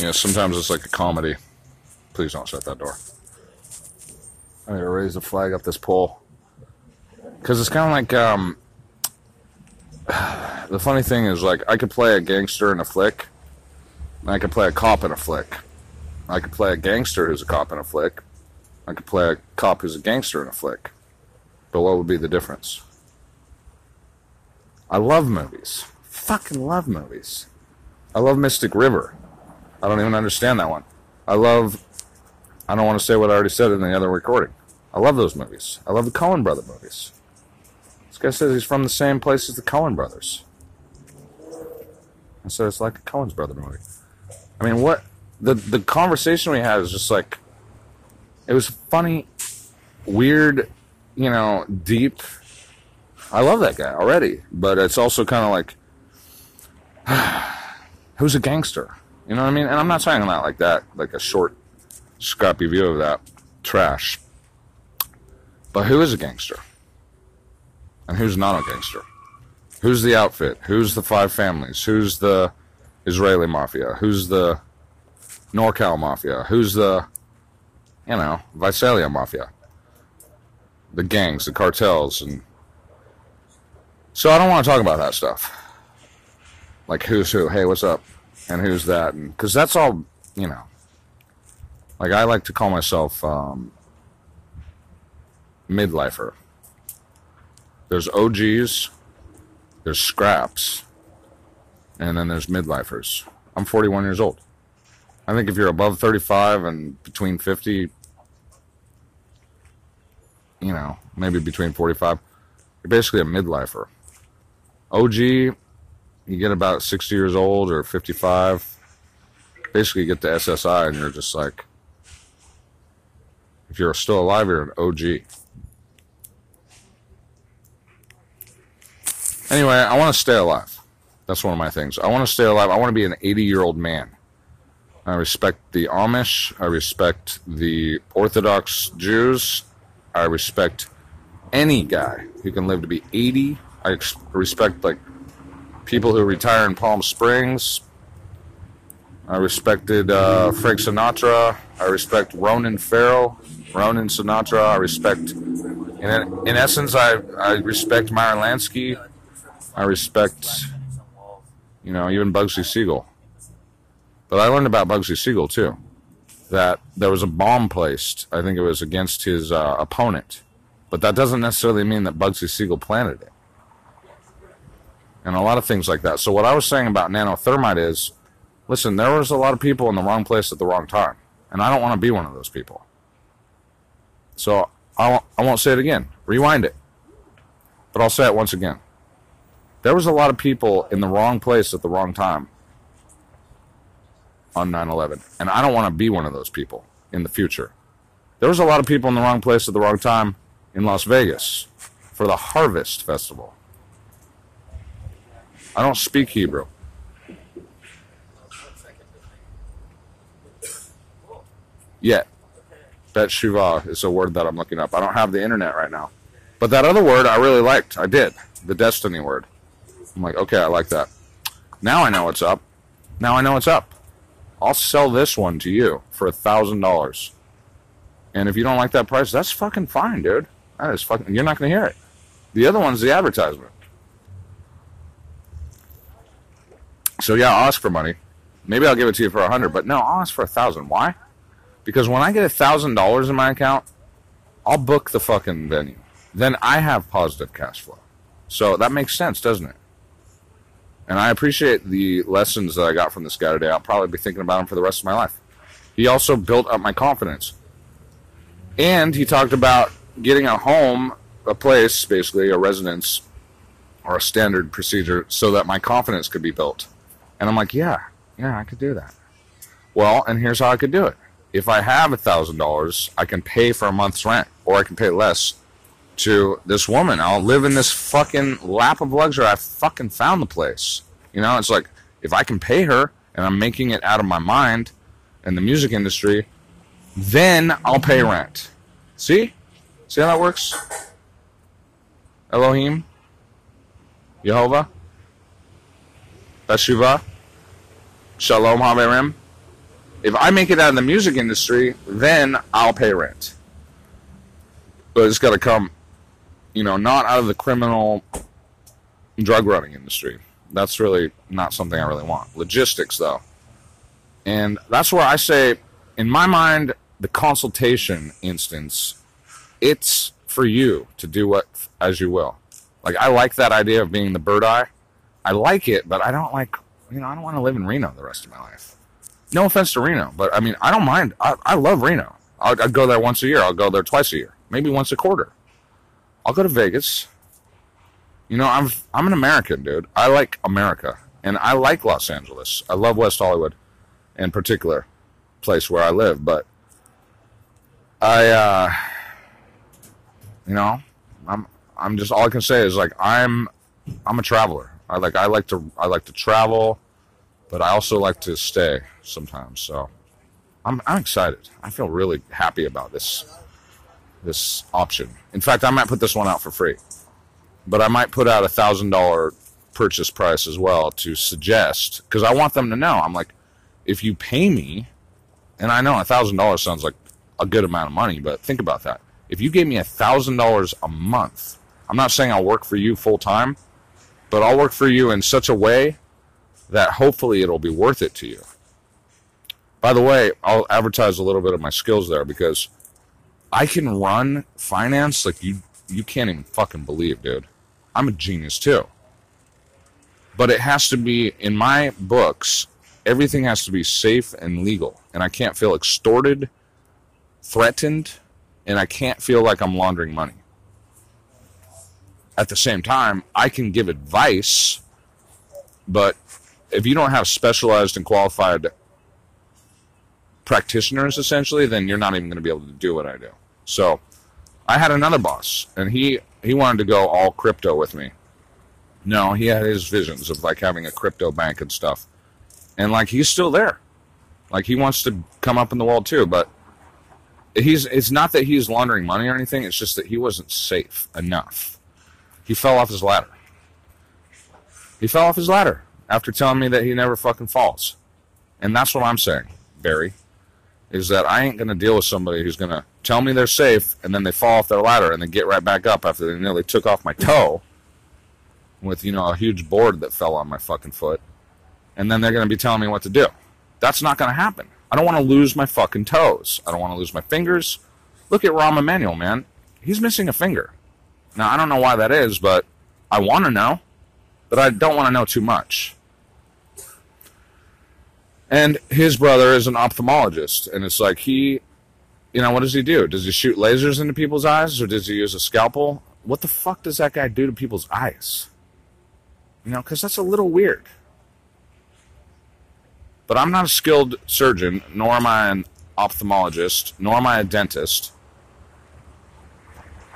You know, sometimes it's like a comedy. Please don't shut that door. I need to raise the flag up this pole. Because it's kind of like, um, the funny thing is, like, I could play a gangster in a flick, I could play a cop in a flick. I could play a gangster who's a cop in a flick. I could play a cop who's a gangster in a flick. But what would be the difference? I love movies. Fucking love movies. I love Mystic River. I don't even understand that one. I love. I don't want to say what I already said in the other recording. I love those movies. I love the Coen Brother movies. This guy says he's from the same place as the Coen Brothers. I said it's like a Coen's Brother movie. I mean, what the the conversation we had is just like it was funny, weird, you know, deep. I love that guy already, but it's also kind of like who's a gangster? You know what I mean? And I'm not saying that like that, like a short, scrappy view of that trash. But who is a gangster? And who's not a gangster? Who's the outfit? Who's the five families? Who's the Israeli mafia? Who's the NorCal mafia? Who's the, you know, Visalia mafia? The gangs, the cartels, and so I don't want to talk about that stuff. Like who's who? Hey, what's up? And who's that? Because that's all, you know. Like I like to call myself um, midlifer. There's OGs, there's scraps, and then there's midlifers. I'm 41 years old. I think if you're above 35 and between 50, you know, maybe between 45, you're basically a midlifer. OG, you get about 60 years old or 55. Basically, you get the SSI and you're just like, if you're still alive, you're an OG. Anyway, I want to stay alive. That's one of my things. I want to stay alive. I want to be an 80 year old man. I respect the Amish. I respect the Orthodox Jews. I respect any guy who can live to be 80. I respect like people who retire in Palm Springs. I respected uh, Frank Sinatra. I respect Ronan Farrow, Ronan Sinatra. I respect, in, in essence, I, I respect Meyer Lansky. I respect, you know, even Bugsy Siegel. But I learned about Bugsy Siegel too. That there was a bomb placed. I think it was against his uh, opponent. But that doesn't necessarily mean that Bugsy Siegel planted it. And a lot of things like that. So what I was saying about nanothermite is, listen, there was a lot of people in the wrong place at the wrong time. And I don't want to be one of those people. So I won't, I won't say it again. Rewind it. But I'll say it once again. There was a lot of people in the wrong place at the wrong time on 9 11. And I don't want to be one of those people in the future. There was a lot of people in the wrong place at the wrong time in Las Vegas for the Harvest Festival. I don't speak Hebrew. Yet. Bet Shiva is a word that I'm looking up. I don't have the internet right now. But that other word I really liked. I did. The destiny word. I'm like, okay, I like that. Now I know what's up. Now I know what's up. I'll sell this one to you for a thousand dollars. And if you don't like that price, that's fucking fine, dude. That is fucking. You're not gonna hear it. The other one's the advertisement. So yeah, I'll ask for money. Maybe I'll give it to you for a hundred, but no, I'll ask for a thousand. Why? Because when I get a thousand dollars in my account, I'll book the fucking venue. Then I have positive cash flow. So that makes sense, doesn't it? And I appreciate the lessons that I got from this guy today. I'll probably be thinking about him for the rest of my life. He also built up my confidence. And he talked about getting a home, a place, basically, a residence, or a standard procedure so that my confidence could be built. And I'm like, yeah, yeah, I could do that. Well, and here's how I could do it. If I have a thousand dollars, I can pay for a month's rent, or I can pay less to this woman. I'll live in this fucking lap of luxury. I fucking found the place. You know, it's like if I can pay her and I'm making it out of my mind in the music industry, then I'll pay rent. See? See how that works? Elohim? Jehovah? Teshuvah? Shalom Haverim? If I make it out of the music industry, then I'll pay rent. But it's got to come, you know, not out of the criminal drug running industry. That's really not something I really want. Logistics, though. And that's where I say, in my mind, the consultation instance, it's for you to do what as you will. Like, I like that idea of being the bird eye. I like it, but I don't like, you know, I don't want to live in Reno the rest of my life. No offense to Reno, but I mean, I don't mind. I, I love Reno. I'll, I'd go there once a year. I'll go there twice a year, maybe once a quarter. I'll go to Vegas. You know, I'm I'm an American, dude. I like America, and I like Los Angeles. I love West Hollywood, in particular, place where I live. But I, uh, you know, I'm I'm just all I can say is like I'm I'm a traveler. I like I like to I like to travel, but I also like to stay sometimes. So I'm I'm excited. I feel really happy about this this option. In fact, I might put this one out for free, but I might put out a thousand dollar purchase price as well to suggest because I want them to know. I'm like, if you pay me, and I know a thousand dollars sounds like a good amount of money, but think about that. If you gave me a thousand dollars a month, I'm not saying I'll work for you full time, but I'll work for you in such a way that hopefully it'll be worth it to you. By the way, I'll advertise a little bit of my skills there because I can run finance like you you can't even fucking believe, dude. I'm a genius too. But it has to be in my books, everything has to be safe and legal. And I can't feel extorted, threatened, and I can't feel like I'm laundering money. At the same time, I can give advice, but if you don't have specialized and qualified practitioners essentially, then you're not even going to be able to do what I do. So I had another boss, and he he wanted to go all crypto with me. No, he had his visions of like having a crypto bank and stuff, and like he's still there. Like he wants to come up in the world too, but he's it's not that he's laundering money or anything. It's just that he wasn't safe enough. He fell off his ladder. He fell off his ladder after telling me that he never fucking falls. And that's what I'm saying, Barry is that I ain't going to deal with somebody who's going to tell me they're safe and then they fall off their ladder and then get right back up after they nearly took off my toe with, you know, a huge board that fell on my fucking foot. And then they're going to be telling me what to do. That's not going to happen. I don't want to lose my fucking toes. I don't want to lose my fingers. Look at Rahm Emanuel, man. He's missing a finger. Now, I don't know why that is, but I want to know. But I don't want to know too much. And his brother is an ophthalmologist, and it's like he, you know, what does he do? Does he shoot lasers into people's eyes, or does he use a scalpel? What the fuck does that guy do to people's eyes? You know, because that's a little weird. But I'm not a skilled surgeon, nor am I an ophthalmologist, nor am I a dentist.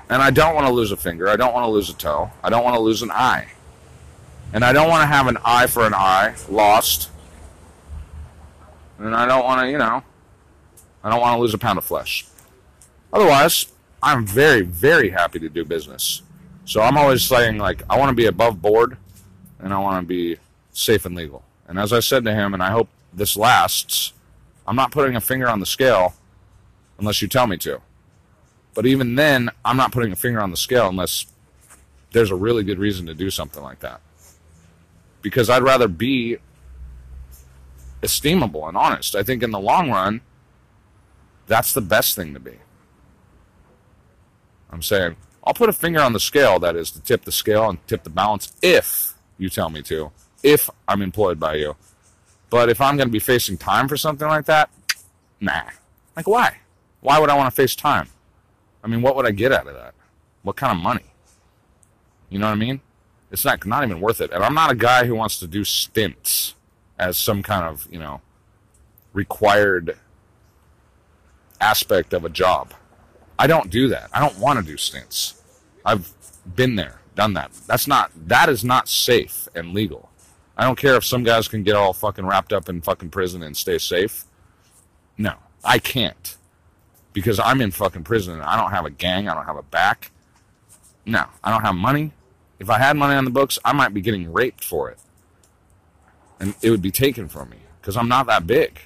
And I don't want to lose a finger. I don't want to lose a toe. I don't want to lose an eye. And I don't want to have an eye for an eye lost and I don't want to, you know, I don't want to lose a pound of flesh. Otherwise, I'm very, very happy to do business. So I'm always saying, like, I want to be above board and I want to be safe and legal. And as I said to him, and I hope this lasts, I'm not putting a finger on the scale unless you tell me to. But even then, I'm not putting a finger on the scale unless there's a really good reason to do something like that. Because I'd rather be esteemable and honest. I think in the long run, that's the best thing to be. I'm saying, I'll put a finger on the scale, that is, to tip the scale and tip the balance if you tell me to, if I'm employed by you. But if I'm going to be facing time for something like that, nah. Like, why? Why would I want to face time? I mean, what would I get out of that? What kind of money? You know what I mean? It's not, not even worth it. And I'm not a guy who wants to do stints as some kind of, you know, required aspect of a job. I don't do that. I don't want to do stints. I've been there, done that. That's not that is not safe and legal. I don't care if some guys can get all fucking wrapped up in fucking prison and stay safe. No, I can't. Because I'm in fucking prison and I don't have a gang, I don't have a back. No, I don't have money. If I had money on the books, I might be getting raped for it and it would be taken from me because I'm not that big.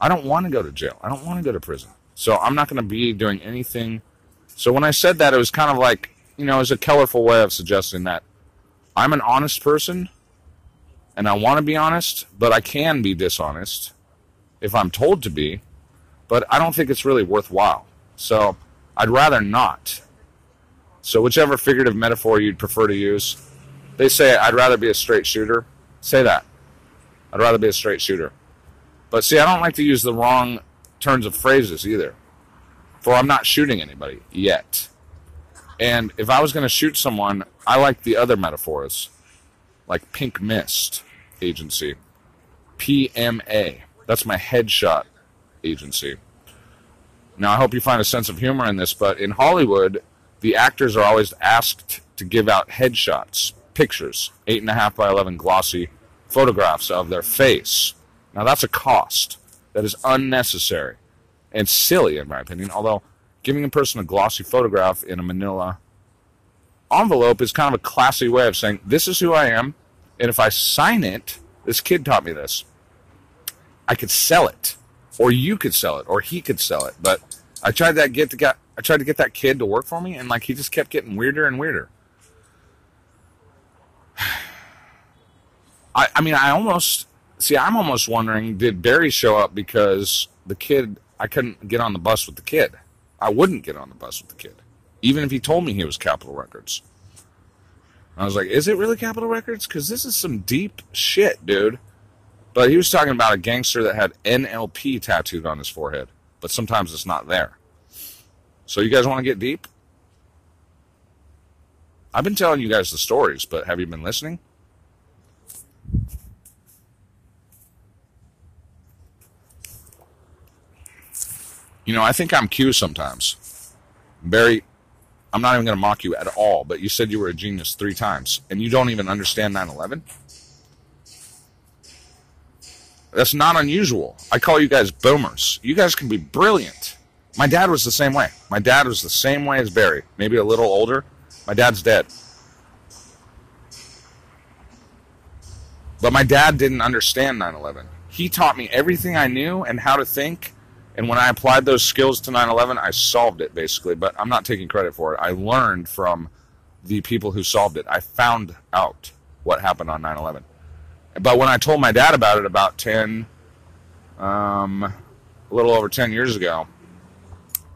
I don't want to go to jail. I don't want to go to prison. So I'm not going to be doing anything. So when I said that, it was kind of like, you know, it was a colorful way of suggesting that I'm an honest person and I want to be honest, but I can be dishonest if I'm told to be, but I don't think it's really worthwhile. So I'd rather not. So whichever figurative metaphor you'd prefer to use, they say I'd rather be a straight shooter. Say that. I'd rather be a straight shooter. But see, I don't like to use the wrong turns of phrases either. For I'm not shooting anybody yet. And if I was going to shoot someone, I like the other metaphors, like Pink Mist Agency, PMA. That's my headshot agency. Now, I hope you find a sense of humor in this, but in Hollywood, the actors are always asked to give out headshots, pictures, 8.5 by 11 glossy photographs of their face. Now, that's a cost that is unnecessary and silly, in my opinion, although giving a person a glossy photograph in a manila envelope is kind of a classy way of saying, This is who I am, and if I sign it, this kid taught me this, I could sell it or you could sell it, or he could sell it. But I tried that get to get I tried to get that kid to work for me, and like he just kept getting weirder and weirder. I I mean I almost see I'm almost wondering did Barry show up because the kid I couldn't get on the bus with the kid. I wouldn't get on the bus with the kid, even if he told me he was Capitol Records. I was like, is it really Capitol Records? Because this is some deep shit, dude. But he was talking about a gangster that had NLP tattooed on his forehead, but sometimes it's not there. So you guys want to get deep? I've been telling you guys the stories, but have you been listening? You know, I think I'm Q sometimes. Barry, I'm not even going to mock you at all, but you said you were a genius three times, and you don't even understand 9 11? That's not unusual. I call you guys boomers. You guys can be brilliant. My dad was the same way. My dad was the same way as Barry, maybe a little older. My dad's dead. But my dad didn't understand 9 11. He taught me everything I knew and how to think. And when I applied those skills to 9 11, I solved it basically. But I'm not taking credit for it. I learned from the people who solved it. I found out what happened on 9 11. But when I told my dad about it about 10, um, a little over 10 years ago,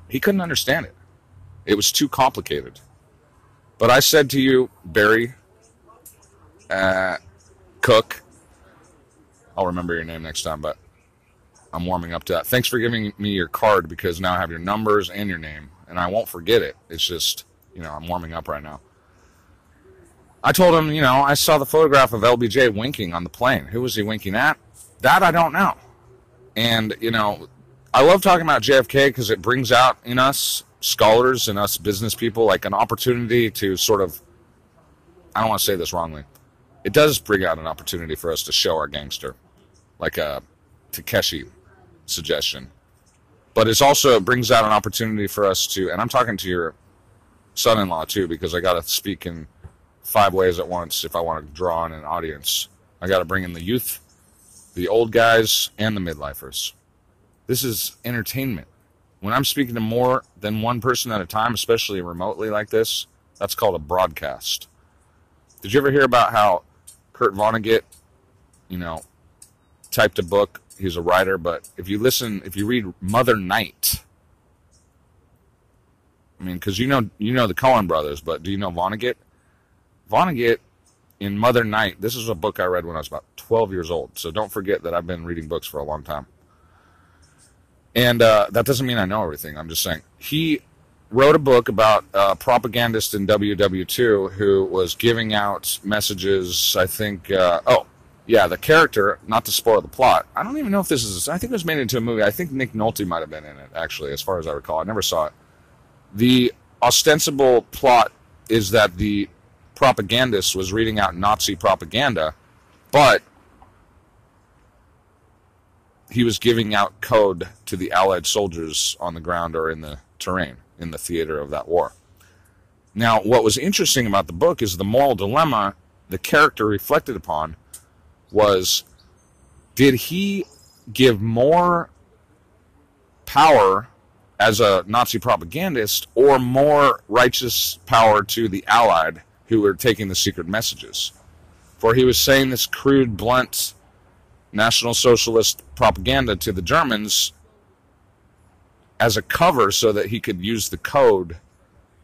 he couldn't understand it. It was too complicated. But I said to you, Barry, uh, Cook, I'll remember your name next time, but I'm warming up to that. Thanks for giving me your card because now I have your numbers and your name, and I won't forget it. It's just, you know, I'm warming up right now. I told him, you know, I saw the photograph of LBJ winking on the plane. Who was he winking at? That I don't know. And, you know, I love talking about JFK because it brings out in us scholars and us business people like an opportunity to sort of, I don't want to say this wrongly. It does bring out an opportunity for us to show our gangster, like a Takeshi suggestion. But it's also, it brings out an opportunity for us to, and I'm talking to your son in law too, because I got to speak in five ways at once if I want to draw in an audience. I got to bring in the youth, the old guys, and the midlifers. This is entertainment. When I'm speaking to more than one person at a time, especially remotely like this, that's called a broadcast. Did you ever hear about how Kurt Vonnegut, you know, typed a book? He's a writer, but if you listen, if you read Mother Night, I mean, because you know you know the Coen brothers, but do you know Vonnegut? Vonnegut in Mother Night, this is a book I read when I was about 12 years old. So don't forget that I've been reading books for a long time. And uh, that doesn't mean I know everything. I'm just saying. He wrote a book about a propagandist in WW2 who was giving out messages, I think, uh, oh, yeah, the character, not to spoil the plot. I don't even know if this is, I think it was made into a movie. I think Nick Nolte might have been in it, actually, as far as I recall. I never saw it. The ostensible plot is that the propagandist was reading out Nazi propaganda, but he was giving out code to the Allied soldiers on the ground or in the terrain, in the theater of that war. Now, what was interesting about the book is the moral dilemma the character reflected upon was did he give more power as a Nazi propagandist or more righteous power to the Allied who were taking the secret messages. For he was saying this crude, blunt National Socialist propaganda to the Germans as a cover so that he could use the code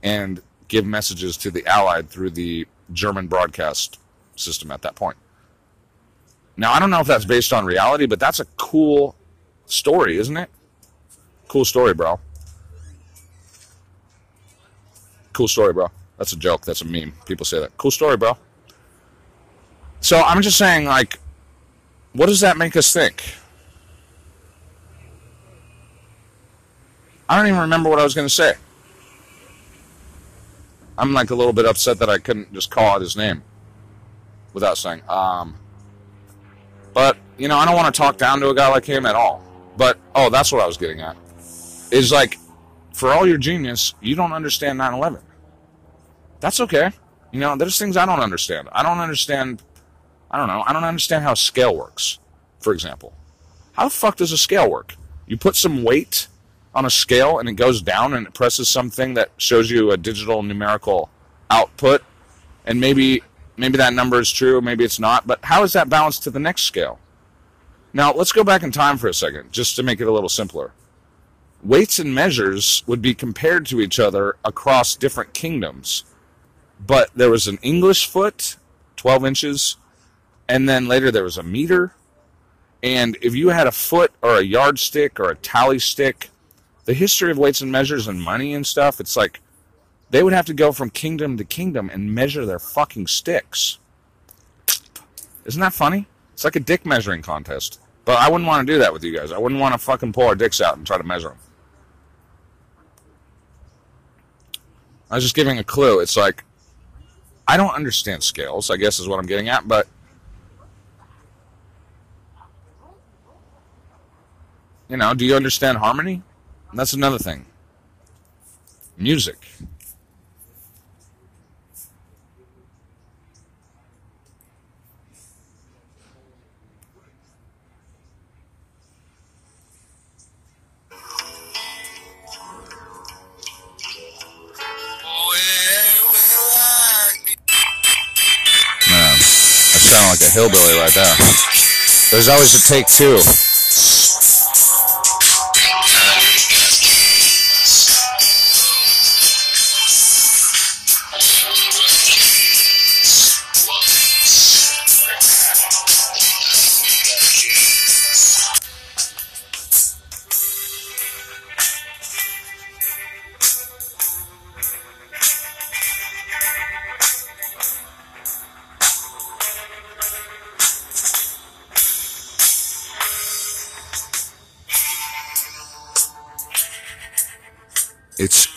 and give messages to the Allied through the German broadcast system at that point. Now, I don't know if that's based on reality, but that's a cool story, isn't it? Cool story, bro. Cool story, bro. That's a joke. That's a meme. People say that. Cool story, bro. So I'm just saying, like, what does that make us think? I don't even remember what I was going to say. I'm like a little bit upset that I couldn't just call out his name without saying, um, but, you know, I don't want to talk down to a guy like him at all. But, oh, that's what I was getting at. Is like, for all your genius, you don't understand 9 11. That's okay. You know, there's things I don't understand. I don't understand, I don't know, I don't understand how scale works, for example. How the fuck does a scale work? You put some weight on a scale and it goes down and it presses something that shows you a digital numerical output and maybe maybe that number is true, maybe it's not, but how is that balanced to the next scale? Now, let's go back in time for a second, just to make it a little simpler. Weights and measures would be compared to each other across different kingdoms, but there was an English foot, 12 inches, and then later there was a meter. And if you had a foot or a yardstick or a tally stick, the history of weights and measures and money and stuff, it's like they would have to go from kingdom to kingdom and measure their fucking sticks. Isn't that funny? It's like a dick measuring contest. But I wouldn't want to do that with you guys. I wouldn't want to fucking pull our dicks out and try to measure them. I was just giving a clue. It's like, I don't understand scales, I guess is what I'm getting at, but. You know, do you understand harmony? That's another thing. Music. There's always a take two.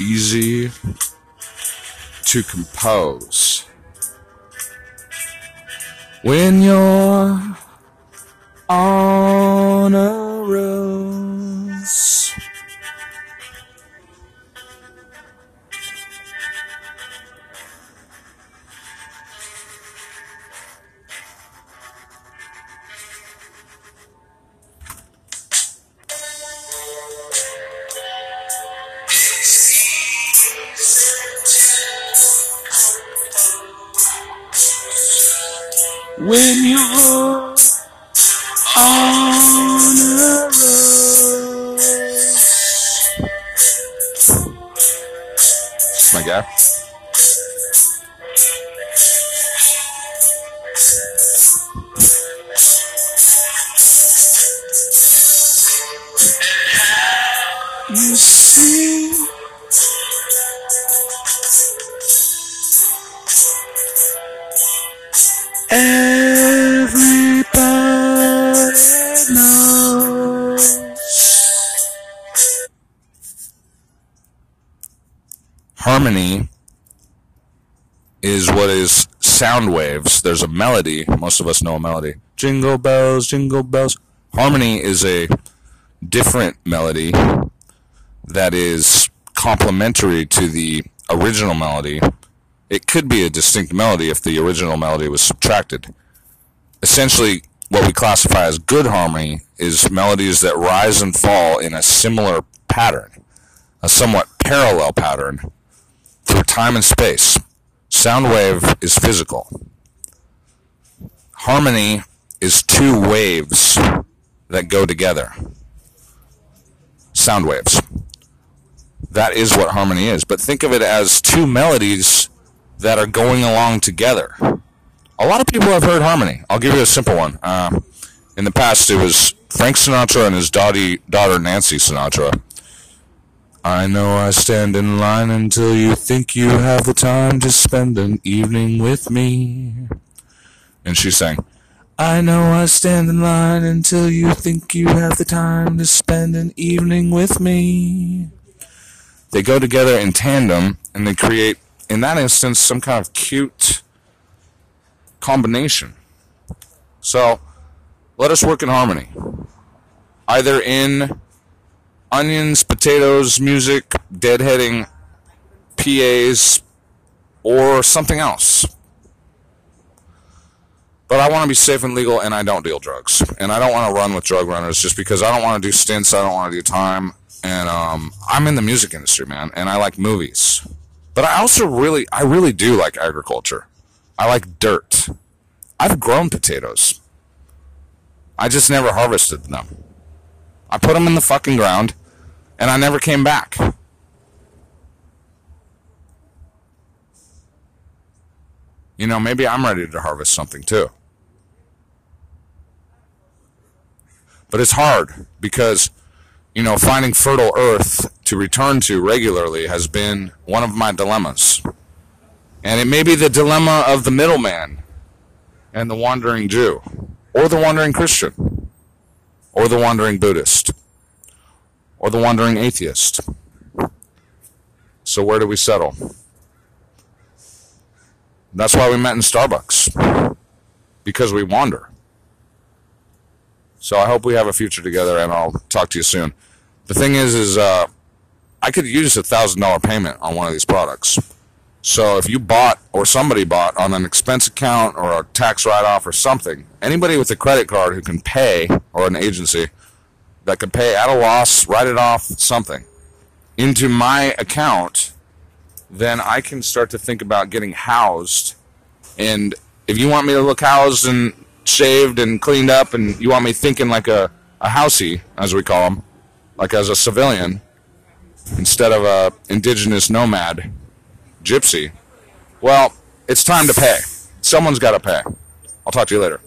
Easy to compose. When you're when on Harmony is what is sound waves. There's a melody. Most of us know a melody. Jingle bells, jingle bells. Harmony is a different melody that is complementary to the original melody it could be a distinct melody if the original melody was subtracted. Essentially, what we classify as good harmony is melodies that rise and fall in a similar pattern, a somewhat parallel pattern time and space. Sound wave is physical. Harmony is two waves that go together. Sound waves. That is what harmony is. But think of it as two melodies that are going along together. A lot of people have heard harmony. I'll give you a simple one. Uh, in the past, it was Frank Sinatra and his daughter, daughter Nancy Sinatra. I know I stand in line until you think you have the time to spend an evening with me. And she sang, I know I stand in line until you think you have the time to spend an evening with me. They go together in tandem and they create, in that instance, some kind of cute combination. So, let us work in harmony. Either in onions, potatoes, music, deadheading, PAs, or something else. But I want to be safe and legal, and I don't deal drugs. And I don't want to run with drug runners just because I don't want to do stints, I don't want to do time. And um, I'm in the music industry, man, and I like movies. But I also really, I really do like agriculture. I like dirt. I've grown potatoes. I just never harvested them. I put them in the fucking ground, and I never came back. You know, maybe I'm ready to harvest something too. But it's hard because, you know, finding fertile earth to return to regularly has been one of my dilemmas. And it may be the dilemma of the middleman and the wandering Jew, or the wandering Christian, or the wandering Buddhist or the wandering atheist. So where do we settle? That's why we met in Starbucks. Because we wander. So I hope we have a future together and I'll talk to you soon. The thing is is uh, I could use a thousand dollar payment on one of these products. So if you bought or somebody bought on an expense account or a tax write off or something, anybody with a credit card who can pay or an agency that could pay at a loss, write it off, something, into my account, then I can start to think about getting housed. And if you want me to look housed and shaved and cleaned up, and you want me thinking like a, a housey, as we call them, like as a civilian, instead of a indigenous nomad gypsy, well, it's time to pay. Someone's got to pay. I'll talk to you later.